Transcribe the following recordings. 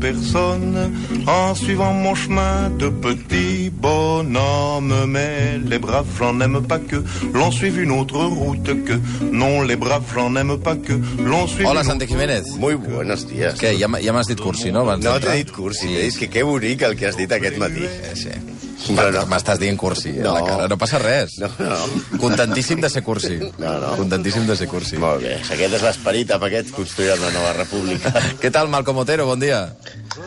personne en suivant mon chemin de petit bonhomme. Mais les braves, j'en aime pas que l'on suive une autre route que. Non, les braves, j'en aime pas que l'on suive Hola, une Santi Jiménez. Muy buenos días. Què, ja, ja m'has dit cursi, no? Abans No t'he dit cursi, sí. és que que bonic el que has dit aquest matí. Eh, sí. No, no. M'estàs dient cursi No. a la cara. No passa res. No, no. Contentíssim de ser cursi. No, no. Contentíssim de ser cursi. Molt bé, si aquest és l'esperit amb aquest construir una nova república. Què tal, Malcom Otero? Bon dia.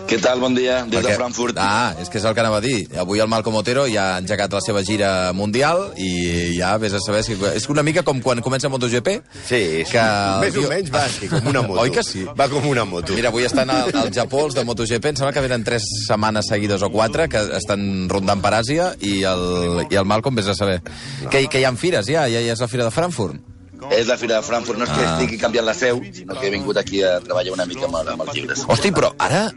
Què tal? Bon dia, des Perquè- de Frankfurt. Ah, és que és el que anava a dir. Avui el Malcom Otero ja ha engegat la seva gira mundial i ja vés a saber si... És una mica com quan comença MotoGP. Sí, sí. Que... Més o menys va així, com una moto. Oi que sí? Va com una moto. Mira, avui estan al, al Japó, els de MotoGP, em sembla que venen tres setmanes seguides o quatre, que estan rondant per Àsia, i el, i el Malcom vés a saber. No. Que, que hi ha fires, ja, ja, ja és la fira de Frankfurt. És la Fira de Frankfurt. No és que Ah. estigui canviant la seu, sinó que he vingut aquí a treballar una mica amb, el- amb els llibres. Hosti, però ara...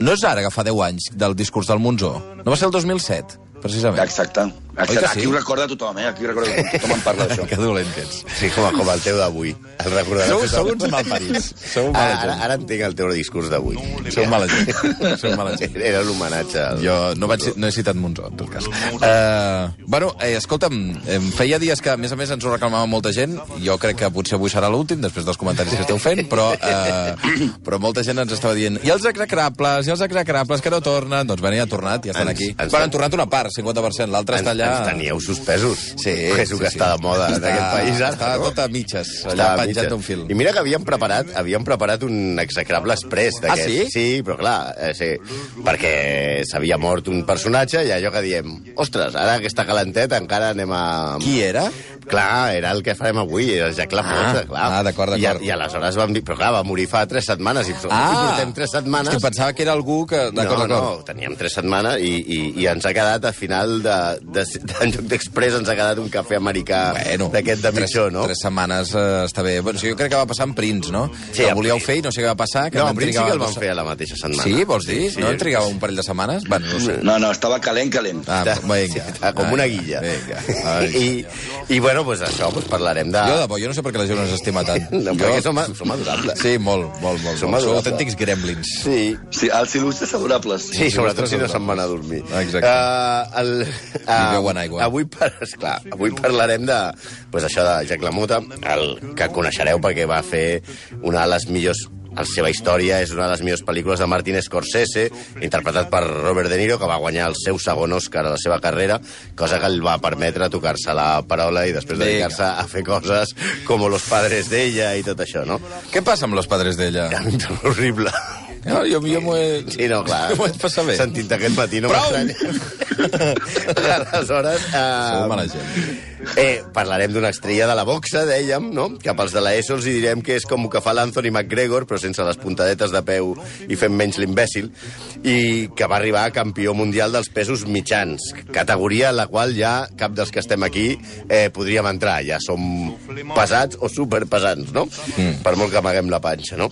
No és ara que fa 10 anys del discurs del Monzó. No va ser el 2007, precisament. Exacte. Exacte. sí? Aquí ho recorda tothom, eh? Aquí ho recorda tothom. Tothom en parla d'això. Que dolent que ets. Sí, com, com el teu d'avui. El recordarem Sou, tothom. sou uns malparits. Sou mala Ara, ara, gent. ara entenc el teu discurs d'avui. Sou mala gent. Sou mala gent. Era l'homenatge. al- Jo no, vaig, no he citat Monzó, en tot cas. Uh, bueno, eh, escolta'm, em feia dies que, a més a més, ens ho reclamava molta gent. Jo crec que potser avui serà l'últim, després dels comentaris que esteu fent, però, uh, però molta gent ens estava dient i els execrables, i els execrables que no tornen. Doncs bé, ja han tornat, ja estan Ens- aquí. ens- Bueno, han tornat una part, 50%, l'altra està allà... ens teníeu suspesos. Sí, que és el que sí, sí. està de moda en Està- aquest país ara. Està no? tot a mitges, allà Està penjat mitges. d'un fil. I mira que havíem preparat, havíem preparat un execrable express Ah, d'aquest. sí? Sí, però clar, eh, sí, perquè s'havia mort un personatge i allò que diem, ostres, ara que està calentet encara anem a... Qui era? Clar, era el que farem avui, era el Jack LaMotta, Ah, clar. ah, d'acord, I, d'acord. I, aleshores vam dir, però clar, va morir fa tres setmanes, i, i portem tres setmanes... És que pensava que era algú que... D'acord, No, d'acord. no, teníem tres setmanes i, i, i ens ha quedat, a final de, de, de, en lloc d'express, ens ha quedat un cafè americà Bueno, d'aquest de mitjó, no? Tres setmanes eh, està bé. Bueno, sí, jo crec que va passar amb Prince, no? Sí, que el volíeu Prince. fer i no sé què va passar. Que No, en principi trigar el vam dos- fer a la mateixa setmana. Sí, vols dir? Sí, no sí. en trigava un parell de setmanes? Bueno, no sé. No, no, estava calent, calent. Ah, Està- vinga. Està com una guilla. Vinga. Ai. I, I, bueno, pues això, pues parlarem de... Jo, de bo, jo no sé per què la gent no s'estima tant. No, perquè som, som adorables. Sí, molt, molt, molt. Som molt. Adorables. autèntics gremlins. Sí, Sí, els il·lustres adorables. Sí, sobretot si no se'n van a dormir. Exacte. Uh, el, uh, beuen aigua. Avui, par esclar, avui parlarem de, pues, això de Jack LaMotta, el que coneixereu perquè va fer una de les millors la seva història és una de les millors pel·lícules de Martin Scorsese, interpretat per Robert De Niro, que va guanyar el seu segon Oscar a la seva carrera, cosa que el va permetre tocar-se la parola i després dedicar-se a fer coses com Los padres d'ella i tot això, no? Què passa amb los padres d'ella? Horrible. No, jo, jo m'ho he... Sí, no, clar. M'ho vaig passar bé. Sentint aquest matí no m'estranya. Aleshores... Sou Uh, mala gent. Eh, parlarem d'una estrella de la boxa, dèiem, no? Que pels de l'ESO els direm que és com el que fa l'Anthony McGregor, però sense les puntadetes de peu i fent menys l'imbècil, i que va arribar a campió mundial dels pesos mitjans, categoria en la qual ja cap dels que estem aquí eh, podríem entrar. Ja som pesats o superpesants, no? Mm. Per molt que amaguem la panxa, no?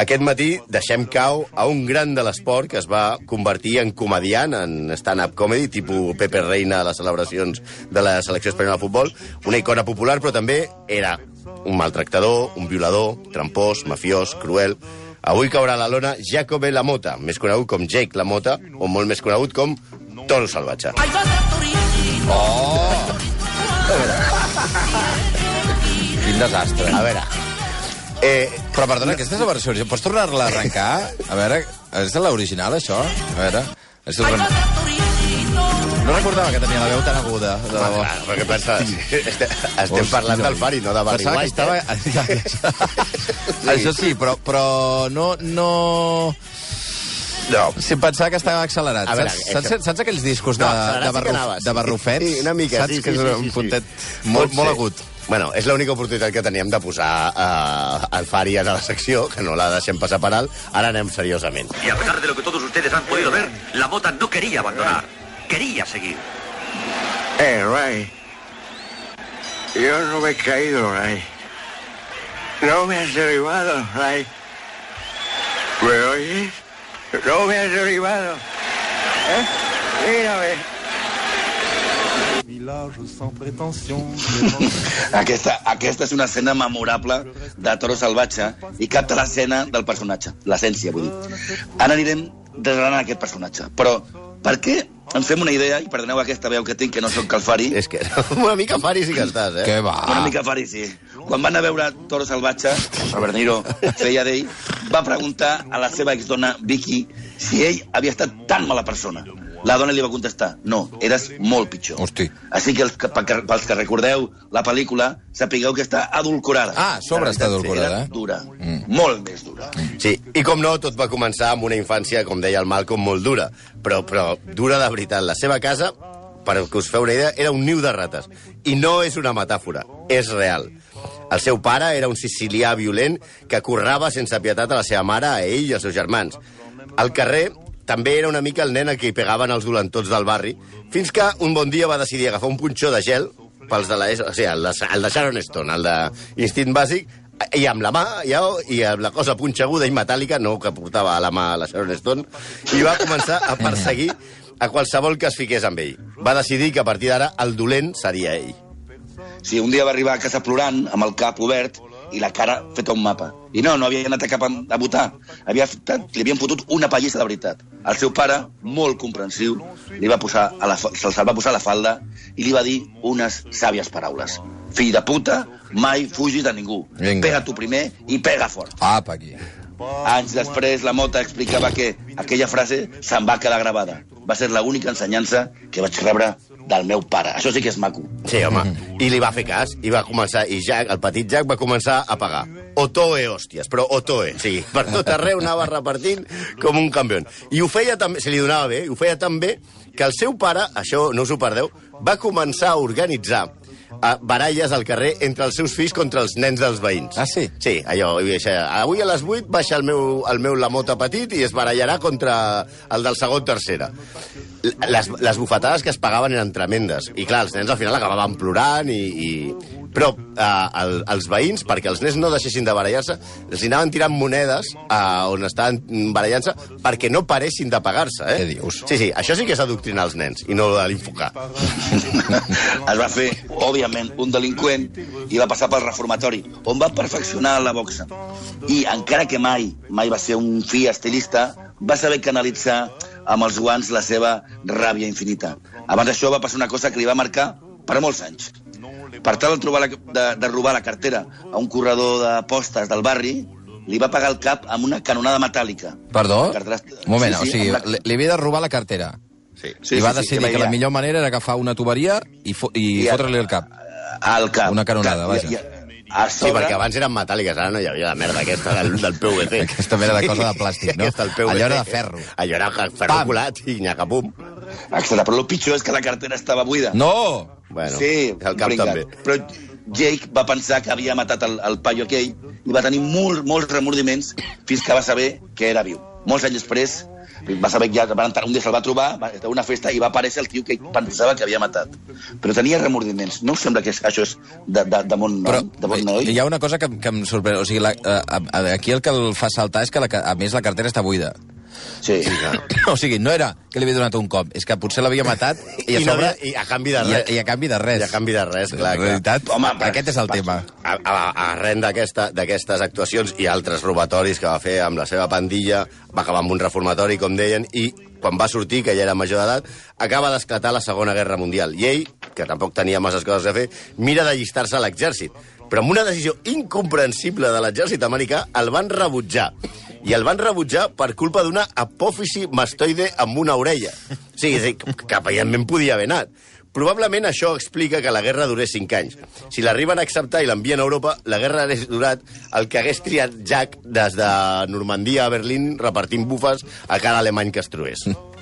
Aquest matí deixem cau a un gran de l'esport que es va convertir en comediant, en stand-up comedy, tipus Pepe Reina a les celebracions de la selecció espanyola de futbol, una icona popular, però també era un maltractador, un violador, trampós, mafiós, cruel... Avui caurà a la lona Jacobe Lamota, més conegut com Jake Lamota, o molt més conegut com Toro Salvatge. Quin desastre. A veure... Eh, Però, perdona, aquesta és la versió original. Pots tornar-la a arrencar? A veure, és l'original, això? A veure... És el... No recordava que tenia la veu tan aguda. De debò. clar, perquè pensa, estem, estem Hosti, parlant del Fari, no de Barry Pensava que White. estava... eh? Això sí, però, però no... no... No. Si pensava que estava accelerat. A veure, saps, que- saps, saps aquells discos de, No, de, sí que barruf, sí. de barrufets? Sí, una mica, saps sí, que sí, és sí, un sí, sí. puntet Pot molt, molt ser. agut. Bueno, és l'única oportunitat que teníem de posar uh, el Fàries a la secció, que no la deixem passar per alt. Ara anem seriosament. Y a pesar de lo que todos ustedes han podido ver, la mota no quería abandonar. Quería seguir. Eh, Ray. Yo no me he caído, Ray. No me has derribado, Ray. ¿Me oyes? No me has derribado. ¿Eh? Mírame. Aquesta, aquesta és una escena memorable de Toro Salvatge i capta l'escena del personatge, l'essència, vull dir. Ara anirem desgranant aquest personatge, però per què ens fem una idea, i perdoneu aquesta veu que tinc, que no sóc calfari, És que una mica fari sí que estàs, eh? Què va? una mica fari, sí. Quan van a veure Toro Salvatge, Robert Niro feia d'ell, va preguntar a la seva exdona Vicky si ell havia estat tan mala persona. La dona li va contestar, no, eres molt pitjor. Hosti. Així que els que, pels que recordeu la pel·lícula, sapigueu que està adulcorada. Ah, a sobre està adulcorada, era eh? Dura, mm. molt més dura. Sí, i com no, tot va començar amb una infància, com deia el Malcolm, molt dura. Però, però dura de veritat. La seva casa, per que us feu una idea, era un niu de rates. I no és una metàfora, és real. El seu pare era un sicilià violent que currava sense pietat a la seva mare, a ell i als seus germans. Al carrer també era una mica el nen a qui pegaven els dolentots del barri, fins que un bon dia va decidir agafar un punxó de gel pels de la... O sigui, el de, el de Sharon Stone, el d'Instint Bàsic, i amb la mà, ja, i amb la cosa punxeguda i metàl·lica, no que portava a la mà la Sharon Stone, i va començar a perseguir a qualsevol que es fiqués amb ell. Va decidir que a partir d'ara el dolent seria ell. Sí, un dia va arribar a casa plorant, amb el cap obert, i la cara feta un mapa. I no, no havia anat a cap a, a votar. Havia, fet- li havien fotut una pallissa de veritat. El seu pare, molt comprensiu, li va posar a la, se'ls va posar a la falda i li va dir unes sàvies paraules. Fill de puta, mai fugis de ningú. Vinga. Pega tu primer i pega fort. Apa, aquí. Anys després, la Mota explicava que aquella frase se'n va quedar gravada. Va ser l'única ensenyança que vaig rebre del meu pare. Això sí que és maco. Sí, home. I li va fer cas, i va començar, i Jack, el petit Jack, va començar a pagar. Otoe, hòsties, però Otoe. Sí, per tot arreu anava repartint com un campió. I ho feia també, se li donava bé, i ho feia tan bé que el seu pare, això no us ho perdeu, va començar a organitzar a baralles al carrer entre els seus fills contra els nens dels veïns. Ah, sí? Sí, allò, avui a les 8 baixa el meu, el meu Lamota petit i es barallarà contra el del segon tercera. Les, les bufetades que es pagaven eren tremendes. I clar, els nens al final acabaven plorant i... i... Però eh, el, els veïns, perquè els nens no deixessin de barallar-se, els anaven tirant monedes a on estaven barallant-se perquè no paressin de pagar-se, eh? Què dius? Sí, sí, això sí que és adoctrinar els nens i no l'infocar. es va fer, òbviament, un delinqüent i va passar pel reformatori, on va perfeccionar la boxa. I encara que mai, mai va ser un fi estilista, va saber canalitzar amb els guants la seva ràbia infinita. Abans d'això va passar una cosa que li va marcar per molts anys. Per tal de, trobar la, de, de robar la cartera a un corredor d'apostes del barri, li va pagar el cap amb una canonada metàl·lica. Perdó? Cartera- Un moment, Sí, sí, o sigui, la- li, li havia de robar la cartera. Sí. Sí, I va sí, sí, decidir que que, la millor manera era agafar una tuberia i, fo i, I- fotre-li el cap. Al cap. Una canonada, vaja. i- i- a Sí, perquè abans eren metàl·liques, ara no hi havia la merda aquesta del, del PVC. Aquesta mena de cosa de plàstic, no? Aquesta, el PVC. Allò era de ferro. Allò era ferro Pam. colat i nyacapum. Exacte, però el pitjor és que la cartera estava buida. No! Bueno, sí, el cap brincat. també. Però Jake va pensar que havia matat el, el paio aquell i va tenir molt, molts remordiments fins que va saber que era viu. Molts anys després va saber que ja van entrar, un dia se'l va trobar va a una festa i va aparèixer el tio que pensava que havia matat. Però tenia remordiments. No sembla que això és de, de, de bon, Però de bon noi? hi ha una cosa que, que em sorprèn. O sigui, la, a, a, aquí el que el fa saltar és que, la, a més, la cartera està buida. Sí. O sigui, no era que li havia donat un cop, és que potser l'havia matat i a I no sobre... i a canvi de I a, res. I a canvi de res. I a canvi de res, clar, En clar. realitat, Home, Home, aquest és el tema. A, a, arren d'aquestes actuacions i altres robatoris que va fer amb la seva pandilla, va acabar amb un reformatori, com deien, i quan va sortir, que ja era major d'edat, acaba d'esclatar la Segona Guerra Mundial. I ell, que tampoc tenia masses coses a fer, mira d'allistar-se a l'exèrcit. Però amb una decisió incomprensible de l'exèrcit americà, el van rebutjar. I el van rebutjar per culpa d'una apòfisi mastoide amb una orella. O sigui, és dir, que evidentment podia haver anat. Probablement això explica que la guerra durés 5 anys. Si l'arriben a acceptar i l'envien a Europa, la guerra hagués durat el que hagués triat Jack des de Normandia a Berlín repartint bufes a cada alemany que es trobés.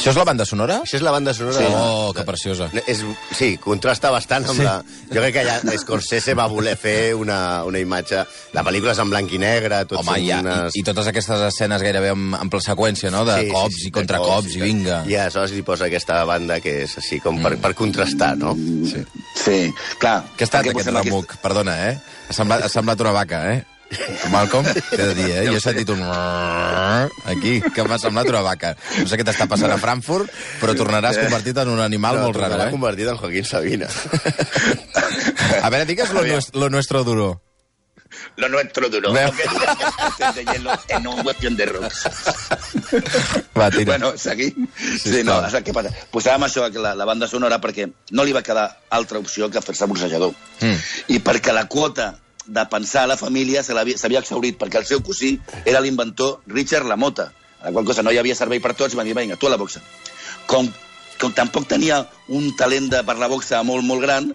Això és la banda sonora? Això és la banda sonora. Sí. de- Oh, que preciosa. És, sí, contrasta bastant amb sí. la... Jo crec que allà Scorsese va voler fer una, una imatge... La pel·lícula és en blanc i negre, tots Home, i, unes... i, i totes aquestes escenes gairebé en, en ple seqüència, no? De sí, cops sí, sí, i contracops i vinga. I aleshores li posa aquesta banda que és així com per, per contrastar, no? Sí. Sí, clar. Què ha estat aquest remuc? Perdona, eh? Ha semblat, ha semblat una vaca, eh? Malcolm, t'he de dir, eh? Jo he sentit un... Aquí, que m'ha semblat una vaca. No sé què t'està passant a Frankfurt, però tornaràs convertit en un animal molt raro, eh? convertit en Joaquín Sabina. A veure, digues lo, lo nuestro duro. Lo nuestro que diga de hielo en un cuestión de rocks. Va, tira. Bueno, seguim? Sí, Sisplau. no, saps què passa? Posàvem això, que la, la banda sonora, perquè no li va quedar altra opció que fer-se boxejador. Mm. I perquè la quota de pensar la família s'havia exhaurit, perquè el seu cosí era l'inventor Richard Lamota, a la qual cosa no hi havia servei per tots, i van dir, vinga, tu a la boxa. Com, com tampoc tenia un talent de, per la boxa molt, molt gran,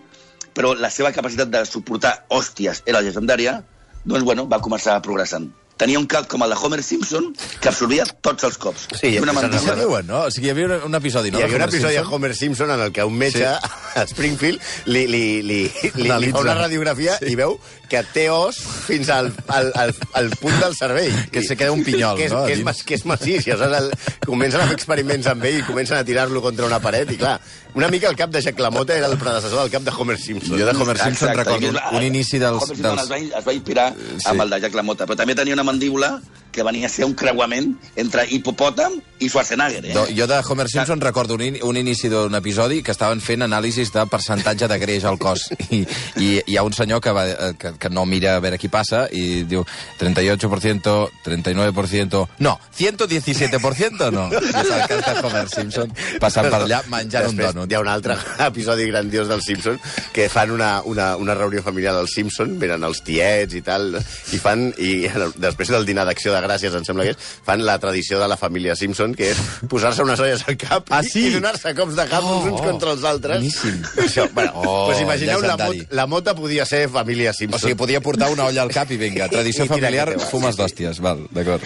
però la seva capacitat de suportar hòsties era legendària, doncs, bueno, va començar progressant. Tenia un cap com el de Homer Simpson, que absorbia tots els cops. Sí, una mandíbula. diuen, no? O sigui, hi havia un, un episodi, no? Hi havia un episodi de? Homer Simpson en el que un metge Sí. a Springfield li, li, li, li, li fa una radiografia sí. i veu que té os fins al, al, al, al punt del cervell. Que se queda un pinyol, que és, no, Que és, que és massís. I aleshores el, comencen a fer experiments amb ell i comencen a tirar-lo contra una paret. I clar, una mica el cap de Jack LaMotta era el predecessor del cap de Homer Simpson. Jo de Homer Simpson Exacte, recordo un, un inici dels... Homer Simpson dels... Es, va, es va inspirar Sí. sí. amb el de Jack LaMotta, però també tenia una mandíbula que venia a ser un creuament entre hipopòtam i Schwarzenegger. Eh? Do, jo de Homer Simpson recordo un, in, un inici d'un episodi que estaven fent anàlisis de percentatge de greix al cos. I, i hi ha un senyor que, va, eh, que, que no mira a veure qui passa i diu 38%, 39%... No, 117% no. És el cas de Homer Simpson passant per allà menjant un Després dònut. Hi ha un altre episodi grandiós dels Simpson que fan una, una, una reunió familiar dels Simpson, venen els tiets i tal, i fan, i després del dinar d'acció de gràcies, em sembla que és, fan la tradició de la família Simpson, que és posar-se unes olles al cap Ah, i- sí? i donar-se cops de cap Oh, uns oh, contra els altres. boníssim. Això, bueno, Oh, pues imagineu, la, mot, la mota podia ser família Simpson. O sigui, podia portar una olla al cap i vinga, tradició I familiar, va. fumes d'hòsties. Val, d'acord.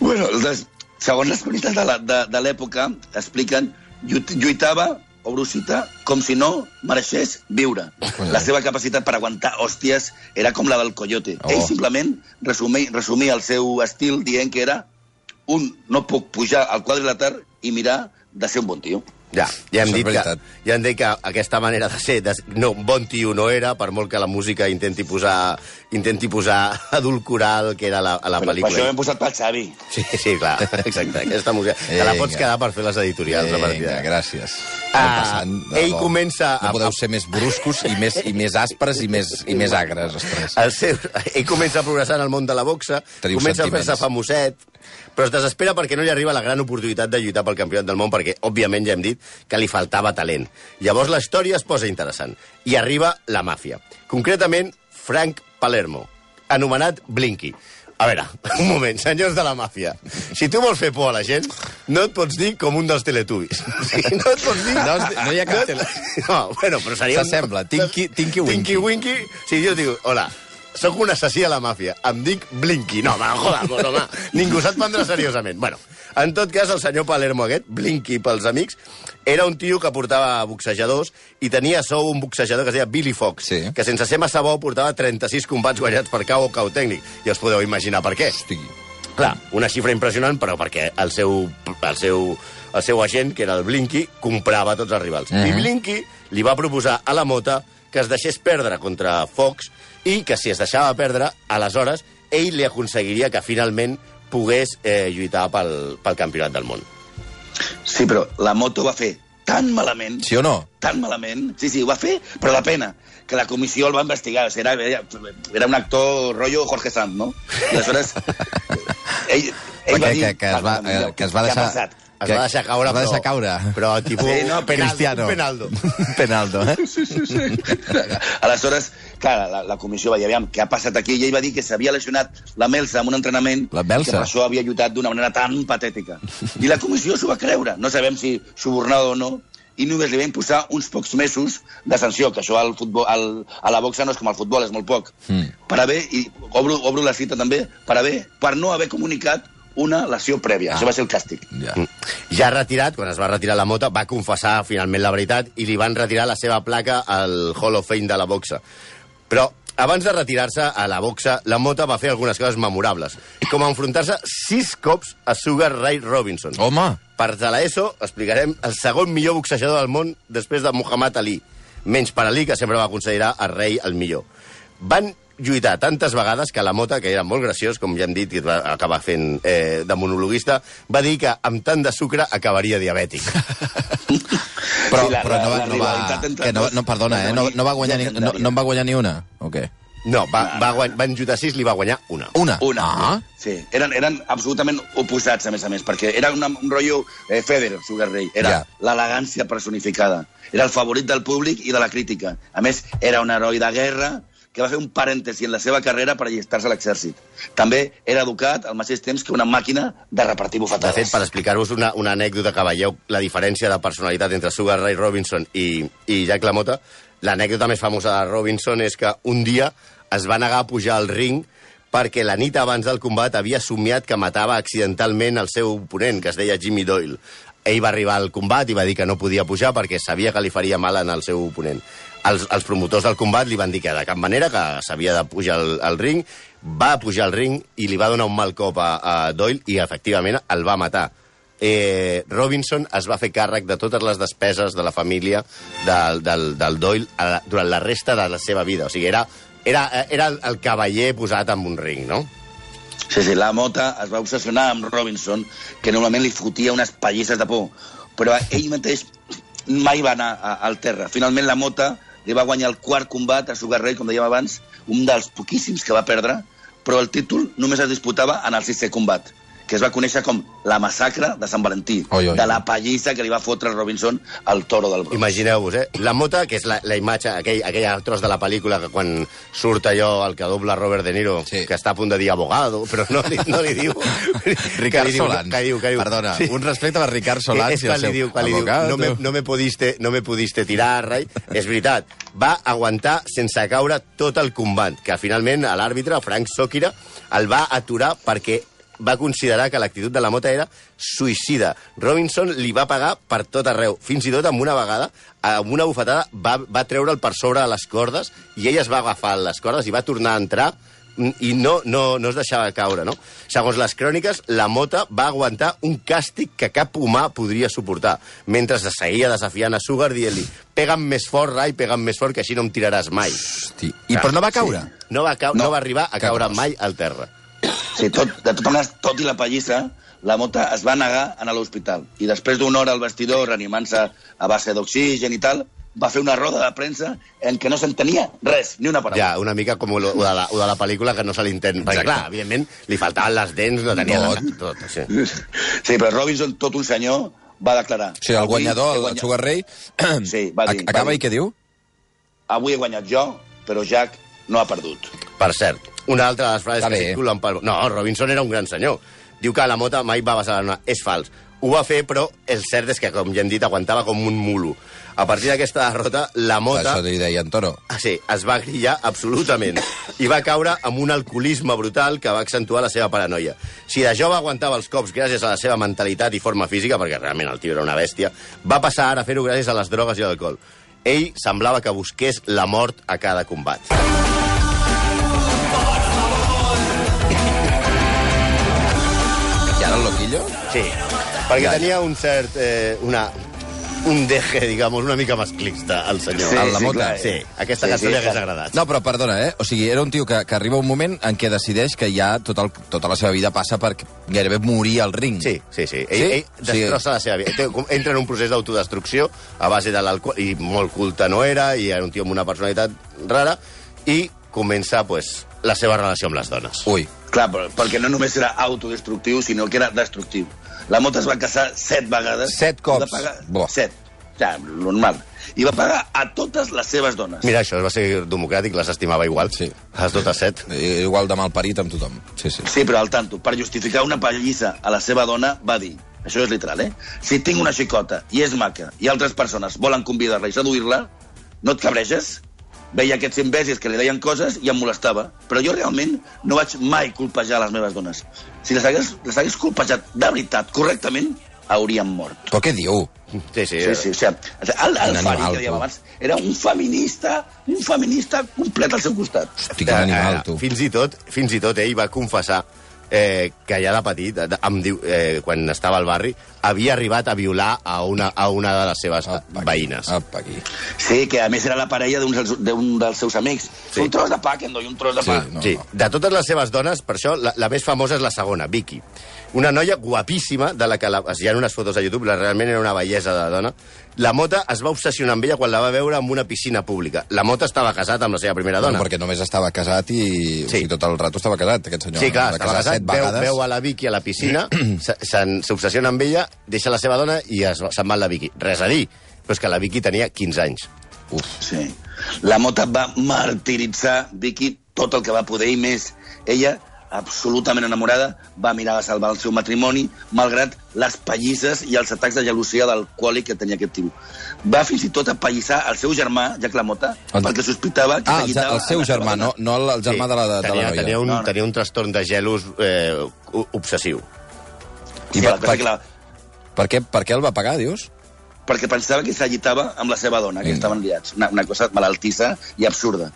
Bueno, segons les croniques de la- de, de l'època, expliquen, lluit- lluitava, obro cita, com si no mereixés viure. Collons. La seva capacitat per aguantar hòsties era com la del coyote. Oh. Ell simplement resumia, resumia el seu estil dient que era un no puc pujar al quadrilàter i mirar de ser un bon tio. Ja, ja hem, Això dit que, ja hem dit que aquesta manera de ser, de, no, bon tio no era, per molt que la música intenti posar, intenti posar edulcorar el que era la, a la Però per pel·lícula. això hem posat pel Xavi. Sí, sí, clar, exacte. Aquesta música. Te la pots quedar per fer les editorials Vinga, d'ara. gràcies. Ah, passant, ell debò. comença No a- podeu ser més bruscos i més, i més aspres i més, i més agres, ostres. El seu, ell comença a progressar en el món de la boxa, Teniu comença a fer-se famoset, però es desespera perquè no li arriba la gran oportunitat de lluitar pel campionat del món, perquè, òbviament, ja hem dit que li faltava talent. Llavors la història es posa interessant, i arriba la màfia. Concretament, Frank Palermo, anomenat Blinky. A veure, un moment, senyors de la màfia. Si tu vols fer por a la gent, no et pots dir com un dels teletubbies. No et pots dir... No no hi ha cap tele- No, bueno, però seria... un- S'assembla, Tinky- Tinky Winky. Tinky Winky. Si jo dic, hola, sóc un assassí a la màfia, em dic Blinky. No, home, joder, pues, home, ningú se't prendrà seriosament. Bueno, en tot cas, el senyor Palermo aquest, Blinky pels amics, era un tio que portava boxejadors i tenia sou un boxejador que es deia Billy Fox, Sí. que sense ser massa bo portava 36 combats guanyats per cau o cau tècnic. I us podeu imaginar per què. Hosti. Clar, una xifra impressionant, però perquè el seu, el seu, el seu agent, que era el Blinky, comprava tots els rivals. Mhm. I Blinky li va proposar a la mota que es deixés perdre contra Fox i que si es deixava perdre, aleshores ell li aconseguiria que finalment pogués eh, lluitar pel, pel campionat del món. Sí, però la moto va fer tan malament, Sí o no? tan malament, sí, sí, ho va fer, però la pena, que la comissió el va investigar, o sigui, era, era, un actor rotllo Jorge Sanz, no? I aleshores, ell, ell va dir... que, que, es va, que es va deixar... Es que- va deixar caure, es va deixar però- caure. però tipus Sí, no, Cristiano. un penaldo. penaldo, eh? Sí, sí, sí. Aleshores, clar, la, la comissió va dir, aviam, què ha passat aquí? I ell va dir que s'havia lesionat la Melsa en un entrenament La Melsa? que per això havia lluitat d'una manera tan patètica. I la comissió s'ho va creure. No sabem si subornada o no, i només li va imposar uns pocs mesos de sanció, que això al futbol, al, a la boxa no és com al futbol, és molt poc. Mm. Per haver, i obro, obro la cita també, per haver, per no haver comunicat una lesió prèvia. Ah. Això va ser el càstig. Ja. Ja retirat, quan es va retirar la mota, va confessar finalment la veritat i li van retirar la seva placa al Hall of Fame de la boxa. Però abans de retirar-se a la boxa, la mota va fer algunes coses memorables, com enfrontar-se sis cops a Sugar Ray Robinson. Home, Per de l'ESO explicarem el segon millor boxejador del món després de Muhammad Ali, menys per Ali, que sempre va considerar el rei el millor. Van lluitar tantes vegades que la Mota, que era molt graciós, com ja hem dit, i va acabar fent eh, de monologuista, va dir que amb tant de sucre acabaria diabètic. però, Sí, la- però no va... la No, va que no, no, perdona, eh? No, no va guanyar ni, no, no en va guanyar ni una? O què? No, va, va guany, van lluitar sis, li va guanyar una. Una? Una. Ah. Sí, eren, eren absolutament oposats, a més a més, perquè era una, un rotllo eh, Federer, Sugar Ray. Era Ja. l'elegància personificada. Era el favorit del públic i de la crítica. A més, era un heroi de guerra que va fer un parèntesi en la seva carrera per allistar-se a l'exèrcit. També era educat al mateix temps que una màquina de repartir De bufetades. fet, per explicar-vos una, una anècdota que veieu la diferència de personalitat entre Sugar Ray Robinson i, i Jack LaMotta, l'anècdota més famosa de Robinson és que un dia es va negar a pujar al ring perquè la nit abans del combat havia somiat que matava accidentalment el seu oponent, que es deia Jimmy Doyle. Ell va arribar al combat i va dir que no podia pujar perquè sabia que li faria mal en el seu oponent. Els, els promotors del combat li van dir que de cap manera que s'havia de pujar al, al ring, va pujar al ring i li va donar un mal cop a, a Doyle i efectivament el va matar. Eh, Robinson es va fer càrrec de totes les despeses de la família del, del, del Doyle a durant la resta de la seva vida. O sigui, era, era, era el cavaller posat en un ring, no? Sí, sí, la Mota es va obsessionar amb Robinson, que normalment li fotia unes pallisses de por, però ell mateix mai va anar a, al terra. Finalment la Mota li va guanyar el quart combat a Sugar Ray, com dèiem abans, un dels poquíssims que va perdre, però el títol només es disputava en el sisè combat, que es va conèixer com la massacre de Sant Valentí, Oi, oi, de la pallissa que li va fotre Robinson al toro del Bronx. Imagineu-vos, eh? La mota, que és la, la imatge, aquell, aquell tros de la pel·lícula que quan surt allò, el que dobla Robert De Niro, Sí. que està a punt de dir abogado, però no li, no li diu... Ricard que li diu, Solans. Que diu, que diu, Perdona, un respecte per Ricard Solans és i el quan li seu diu, quan li diu, no me, no me pudiste, no me pudiste tirar, rei. És veritat, va aguantar sense caure tot el combat, que finalment l'àrbitre, Frank Sokira, el va aturar perquè va considerar que l'actitud de la mota era suïcida. Robinson li va pagar per tot arreu. Fins i tot amb una vegada, amb una bufetada, va, va treure'l per sobre de les cordes i ell es va agafar les cordes i va tornar a entrar i no, no, no es deixava caure, no? Segons les cròniques, la mota va aguantar un càstig que cap humà podria suportar, mentre se seguia desafiant a Sugar dient-li pega'm més fort, Rai, pega'm més fort, que així no em tiraràs mai. Hosti. I però no va caure? No va, cau no. No. va arribar a caure mai al terra. Sí, tot, de totes maneres, tot i la pallissa, la Mota es va negar a anar a l'hospital. I després d'una hora al vestidor, reanimant-se a base d'oxigen i tal, va fer una roda de premsa en què no s'entenia res, ni una paraula. Ja, una mica com lo, de la, de la pel·lícula que no se l'intenta. Perquè, clar, evidentment, li faltaven les dents, no tenia Tot. tot. tot sí. Sí, però Robinson, tot un senyor, va declarar... Sigui, el "Avui guanyador, el guanyat- Sugar Ray, Sí, va dir, ac- acaba va i dir. què diu? Avui he guanyat jo, però Jack no ha perdut. Per cert, una altra de les frases Està que bé. circulen per... No, Robinson era un gran senyor. Diu que la mota mai va basar una... És fals. Ho va fer, però el cert és que, com ja hem dit, aguantava com un mulo. A partir d'aquesta derrota, la mota... Això li deien Toro. Ah, Sí, es va grillar absolutament i va caure amb un alcoholisme brutal que va accentuar la seva paranoia. Si de jove aguantava els cops gràcies a la seva mentalitat i forma física, perquè realment el tio era una bèstia, va passar ara a fer-ho gràcies a les drogues i l'alcohol. Ell semblava que busqués la mort a cada combat. Sí, perquè tenia un cert... Eh, una, un deje, digamos, una mica masclista, el senyor. Sí, El la sí, mota. clar. Sí, aquesta Sí, cançó sí, li hagués clar. agradat. No, però perdona, eh? O sigui, era un tio que, que arriba un moment en què decideix que ja tot el, tota la seva vida passa per gairebé morir al ring. Sí, sí, sí. Ell, Sí? ell destrossa la seva vida. Té- Entra en un procés d'autodestrucció a base de l'alcohol, i molt culte no era, i era un tio amb una personalitat rara, i comença, pues, la seva relació amb les dones. Ui. Clar, perquè no només era autodestructiu, sinó que era destructiu. La Mota es va casar set vegades. Set cops. Pagar... Set. Ja, normal. I va pagar a totes les seves dones. Mira, això va ser democràtic, les estimava igual. Sí. Les totes set. I- Igual de malparit amb tothom. Sí, sí. Sí, però al tanto, per justificar una pallissa a la seva dona, va dir, això és literal, eh? Si tinc una xicota i és maca i altres persones volen convidar-la i seduir-la, no et cabreges? Veia aquests imbècils que li deien coses i em molestava. Però jo realment no vaig mai colpejar les meves dones. Si les hagués, les hagués colpejat de veritat, correctament, haurien mort. Però què diu? Sí, sí. Sí, sí, o sigui, el, el Un Fari, animal, que dèiem abans, era un feminista, un feminista complet al seu costat. Hosti, quin animal, Eh, tu. Fins i tot, fins i tot ell va confessar eh, que ja de petit, em diu, eh, quan estava al barri, havia arribat a violar a una, a una de les seves Apa, aquí. veïnes. Apa, aquí. Sí, que a més era la parella d'un dels, dels seus amics. Sí. Un tros de pa, que em doi un tros de Sí, pa. no. Sí, de totes les seves dones, per això, la, la més famosa és la segona, Vicky. Una noia guapíssima, de la que la, hi ha unes fotos a YouTube, la, realment era una bellesa de dona. La Mota es va obsessionar amb ella quan la va veure en una piscina pública. La Mota estava casat amb la seva primera dona. Bueno, perquè només estava casat i... Sí. O sigui, tot el rato estava casat, aquest senyor. Sí, clar, Va estava casat, veu, veu a la Vicky a la piscina, s'obsessiona amb ella, deixa la seva dona i es, va- se'n va la Vicky. Res a dir, però és que la Vicky tenia 15 anys. Uf. Sí. La Mota va martiritzar Vicky tot el que va poder i més. Ella, absolutament enamorada, va mirar a salvar el seu matrimoni, malgrat les pallisses i els atacs de gelosia d'alcohòlic que tenia aquest tio. Va fins i tot apallissar el seu germà, Jack LaMotta, El- perquè sospitava que Ah, el, el seu germà, no, no el, el germà de la, de, de tenia, la noia. tenia, un, No, no. tenia un trastorn de gelos eh, obsessiu. Sí, I la per- per- que la, Per què, per què el va pagar, dius? perquè pensava que s'agitava amb la seva dona, que Mm. estaven liats. Una, una cosa malaltissa i absurda.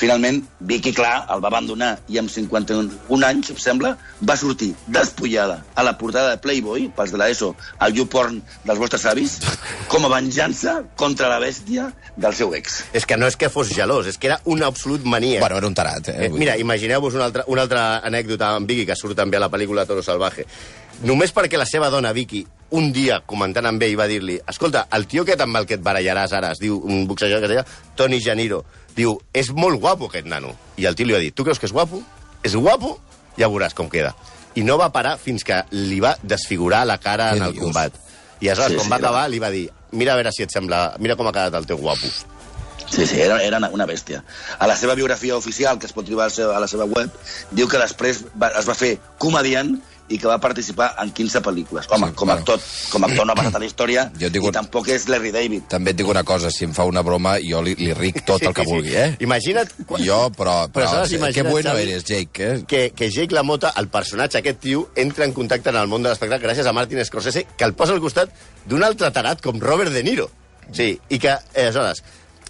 Finalment, Vicky, clar, el va abandonar i amb 51 anys, em sembla, va sortir despullada a la portada de Playboy, pels de l'ESO, al YouPorn dels vostres avis, com a venjança contra la bèstia del seu ex. És que no és que fos gelós, és que era un absolut mania. Bueno, era un tarat, eh? Eh, mira, imagineu-vos una altra, una altra anècdota amb Vicky, que surt també a la pel·lícula Toro Salvaje. Només perquè la seva dona, Vicky, un dia, comentant amb ell, va dir-li escolta, el tio aquest amb el que et barallaràs ara, es diu un boxejador que es deia Tony Janiro, diu, és molt guapo aquest nano. I el tio li va dir, tu creus que és guapo? És guapo? Ja veuràs com queda. I no va parar fins que li va desfigurar la cara en el combat. I aleshores, Sí, quan sí, va acabar, li va dir, mira a veure si et sembla... Mira com ha quedat el teu guapo. Sí, sí, era, era una- bèstia. A la seva biografia oficial, que es pot trobar a la seva web, diu que després va, es va fer comediant i que va participar en 15 pel·lícules. Home, Sí, com, bueno. a actor, com a actor no ha passat a la història Jo dic i un- tampoc és Larry David. També et dic una cosa, si em fa una broma, jo li, li ric tot el que vulgui, eh? Imagina't... quan- Jo, però... Però però aleshores que imagina't, bueno Xavi, eres, Jake, eh? que, que Jake LaMotta, el personatge, aquest tio, entra en contacte en el món de l'espectacle gràcies a Martin Scorsese, que el posa al costat d'un altre tarat com Robert De Niro. Sí, i que, eh, aleshores,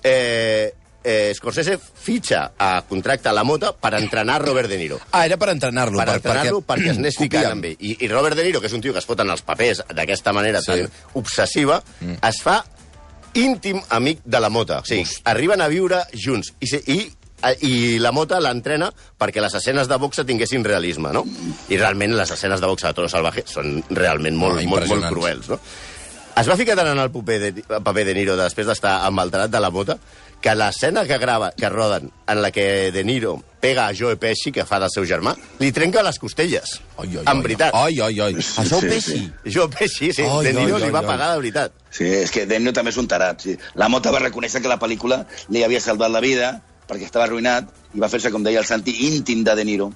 eh, eh, Scorsese fitxa a contracte a la Mota per entrenar Robert De Niro. Ah, era per entrenar-lo. Per entrenar-lo perquè es anés ficant amb ell. I, I Robert De Niro, que és un tio que es fot en els papers d'aquesta manera Sí. tan obsessiva, mm. es fa íntim amic de la Mota. O sigui, arriben a viure junts. I, se- i i la Mota l'entrena perquè les escenes de boxa tinguessin realisme, no? I realment les escenes de boxa de Toro Salvaje són realment molt, No, molt, molt impressionants. cruels, no? Es va ficar tant en el paper de, paper de Niro després d'estar amb el de la Mota que l'escena que grava, que roden, en la que De Niro pega a Joe Pesci, que fa del seu germà, li trenca les costelles. Ai, ai, en ai, veritat. Ai, ai, ai. Això ho sí, pesi. Joe Pesci, sí. Ai, de Niro ai, li ai, va ai. pagar de veritat. Sí, és que Denio també és un tarat. Sí. La Mota va reconèixer que la pel·lícula li havia salvat la vida perquè estava arruïnat i va fer-se, com deia el Santi, íntim de De Niro.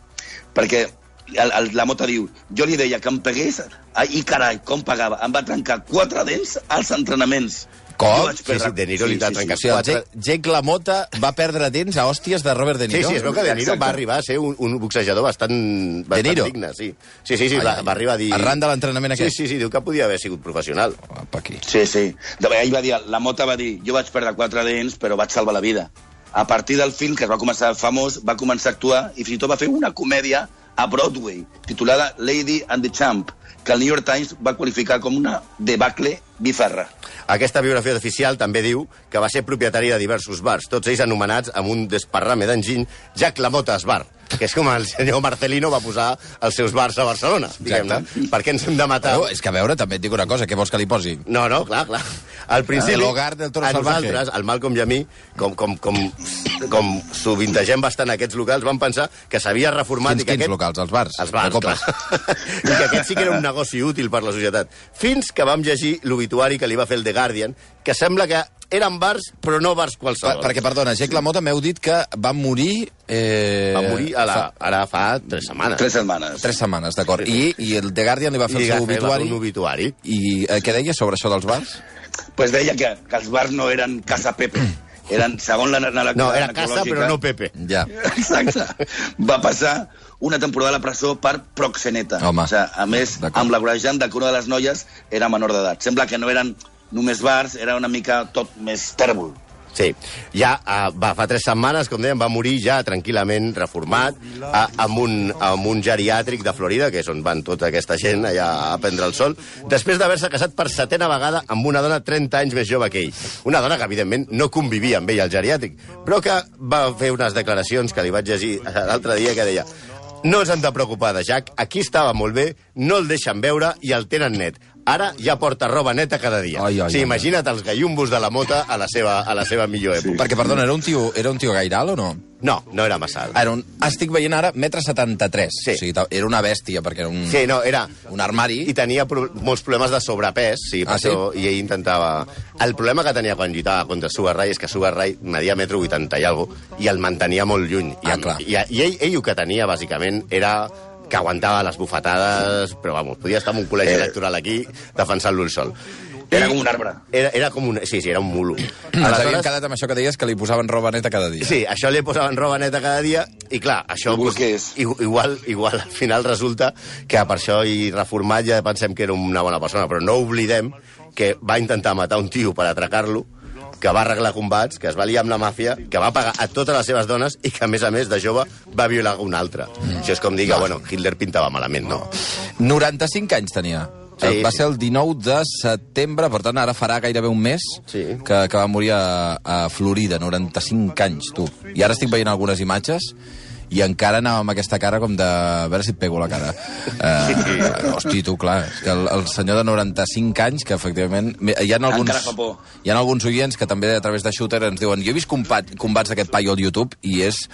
Perquè el, el, la Mota diu, jo li deia que em pegués, ai, i carai, com pagava. Em va trencar quatre dents als entrenaments. Com? Sí, sí, De Niro li va trencar O sigui, el quatre... Jake, Jake LaMotta va perdre dents a hòsties de Robert De Sí, Niro? sí, es veu que De Niro Exacte. va arribar a ser un, un boxejador bastant, bastant Niro? digne, sí. Sí, sí, sí, Ai, va, va arribar a dir... arran de l'entrenament Sí, aquest? sí, sí, diu que podia haver sigut professional. Apa, aquí. Sí, sí. De, ell va dir, la Mota va dir, jo vaig perdre quatre dents, però vaig salvar la vida. A partir del film, que es va començar famós, va començar a actuar i fins i tot va fer una comèdia a Broadway, titulada Lady and the Champ, que el New York Times va qualificar com una debacle bifarra. Aquesta biografia oficial també diu que va ser propietari de diversos bars, tots ells anomenats amb un desparrame d'enginy Jack Lamota's Bar, que és com el senyor Marcelino va posar els seus bars a Barcelona, diguem-ne. Per què ens hem de matar? Bueno, és que a veure, també et dic una cosa, què vols que li posi? No, no, clar, clar. Al principi, El hogar del toro a salvaje. nosaltres, el Malcolm i a mi, com, com, com, com sovintegem bastant aquests locals, vam pensar que s'havia reformat... Quins, i que quins locals? Els bars? Els bars, clar. I que aquest sí que era un negoci útil per la societat. Fins que vam llegir l'obituari que li va fer el The Guardian, que sembla que eren bars, però no bars Per, qualsevol. perquè, perdona, Jake LaMotta m'heu dit que va morir... Eh, Va morir a la, fa ara fa tres setmanes. Tres setmanes. tres setmanes, d'acord. I, I el The Guardian li va fer I el seu obituari. un obituari. I eh, què deia sobre això dels bars? pues deia que, que els bars no eren Casa Pepe, eren, segons la, la, la No, era Casa, però no Pepe. Ja. Exacte. Va passar una temporada a la presó per proxeneta. Home. O sigui, a més, amb l'agorejant de que una de les noies era menor d'edat. Sembla que no eren només bars, era una mica tot més tèrbol. Sí, ja uh, va, fa tres setmanes, com dèiem, va morir ja tranquil·lament reformat uh, amb, un, amb un geriàtric de Florida, que és on van tota aquesta gent allà a prendre el sol, després d'haver-se casat per setena vegada amb una dona 30 anys més jove que ell. Una dona que, evidentment, no convivia amb ell al geriàtric, però que va fer unes declaracions que li vaig llegir l'altre dia que deia no ens hem de preocupar de Jack, aquí estava molt bé, no el deixen veure i el tenen net. Ara ja porta roba neta cada dia. Ai, ai, sí, ai. imagina't els gallumbos de la mota a la seva, a la seva millor època. Perquè, perdona, era un tio, era un tio gaire alt o no? No, no era massa alt. Era un, estic veient ara metre 73. Sí. O sigui, era una bèstia, perquè era un, Sí, no, era... un armari. I tenia pro molts problemes de sobrepès, sí, Ah, sí? i ell intentava... El problema que tenia quan lluitava contra Sugar Ray és que Sugar Ray media metro 80 i alguna i el mantenia molt lluny. I, Ah, clar. I, i ell, ell el que tenia, bàsicament, era que aguantava les bufetades, però, vamos, podia estar en un col·legi Eh. electoral aquí defensant-lo el sol. Era com un arbre. Era, era com un... Sí, sí, era un mulo. Ens havíem quedat amb això que deies, que li posaven roba neta cada dia. Sí, això li posaven roba neta cada dia i clar, això No busqués. i- igual, igual al final resulta que per això i reformat ja pensem que era una bona persona, però no oblidem que va intentar matar un tio per atracar-lo, que va arreglar combats, que es va liar amb la màfia, que va pagar a totes les seves dones i que, a més a més, de jove, va violar una altra. Mm. Això és com dir que, bueno, Hitler pintava malament, no? 95 anys tenia. Sí, Sí, va ser el 19 de setembre, per tant, ara farà gairebé un mes Sí. que, que va morir a, a Florida, 95 anys, tu. I ara estic veient algunes imatges i encara anava amb aquesta cara com de... A veure si et pego la cara. Uh, hosti, tu, clar, que el, el senyor de 95 anys, que efectivament... Hi ha alguns, hi ha alguns oients que també a través de Shooter ens diuen jo he vist combat, combats d'aquest paio al YouTube i és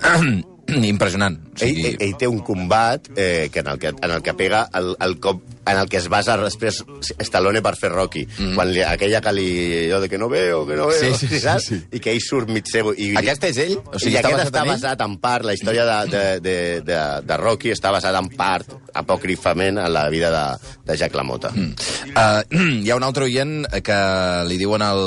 impressionant. O Ell, sigui, ell, ell té un combat eh, que en, el que, en el que pega el, el cop en el que es basa després Stallone per fer Rocky. Mm. Quan li, aquella que li... Jo de que no veo, que no veo... Sí, sí, sí, saps? sí. I que ell surt mig cego. I, Aquest és ell? O sigui, I està aquest basat està en ell? basat en part, la història de, de, de, de, de Rocky està basada en part, apòcrifament, en la vida de, de Jack LaMotta. Mm. Uh, hi ha un altre oient que li diuen al,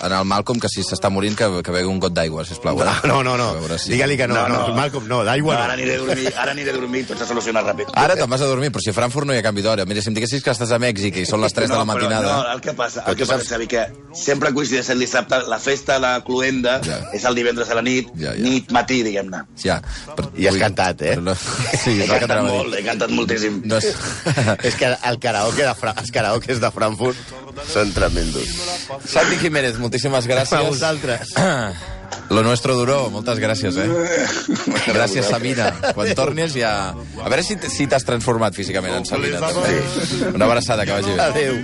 en el Malcolm que si s'està morint que, que begui un got d'aigua, sisplau. eh? No, no, no. Veure si- Digue-li que no, no, No, no, no. Malcolm, no, d'aigua No, no. ara aniré a dormir, ara aniré a dormir, tot se soluciona ràpid. Ara te'n vas a dormir, però si a Frankfurt no hi ha canvi d'hora. Mira, si em diguessis que estàs a Mèxic i són les 3 de la però matinada... No, el que passa, Però el que passa, saps- Xavi, que sempre coincideix el dissabte, la festa, la cluenda, Ja. és el divendres a la nit, Ja, ja. nit, matí, diguem-ne. Ja, per, I has cantat, eh? però No, sí, He és el que cantat molt, he cantat moltíssim. No és... És que el karaoke de Fra els karaokes de Frankfurt són tremendos. Santi Jiménez, moltíssimes gràcies. A vosaltres. Lo nuestro duró, moltes gràcies, eh? Gràcies, Sabina. Quan tornis ja... A veure si, t'has transformat físicament en Sabina, també. Una abraçada, que vagi bé. Adéu.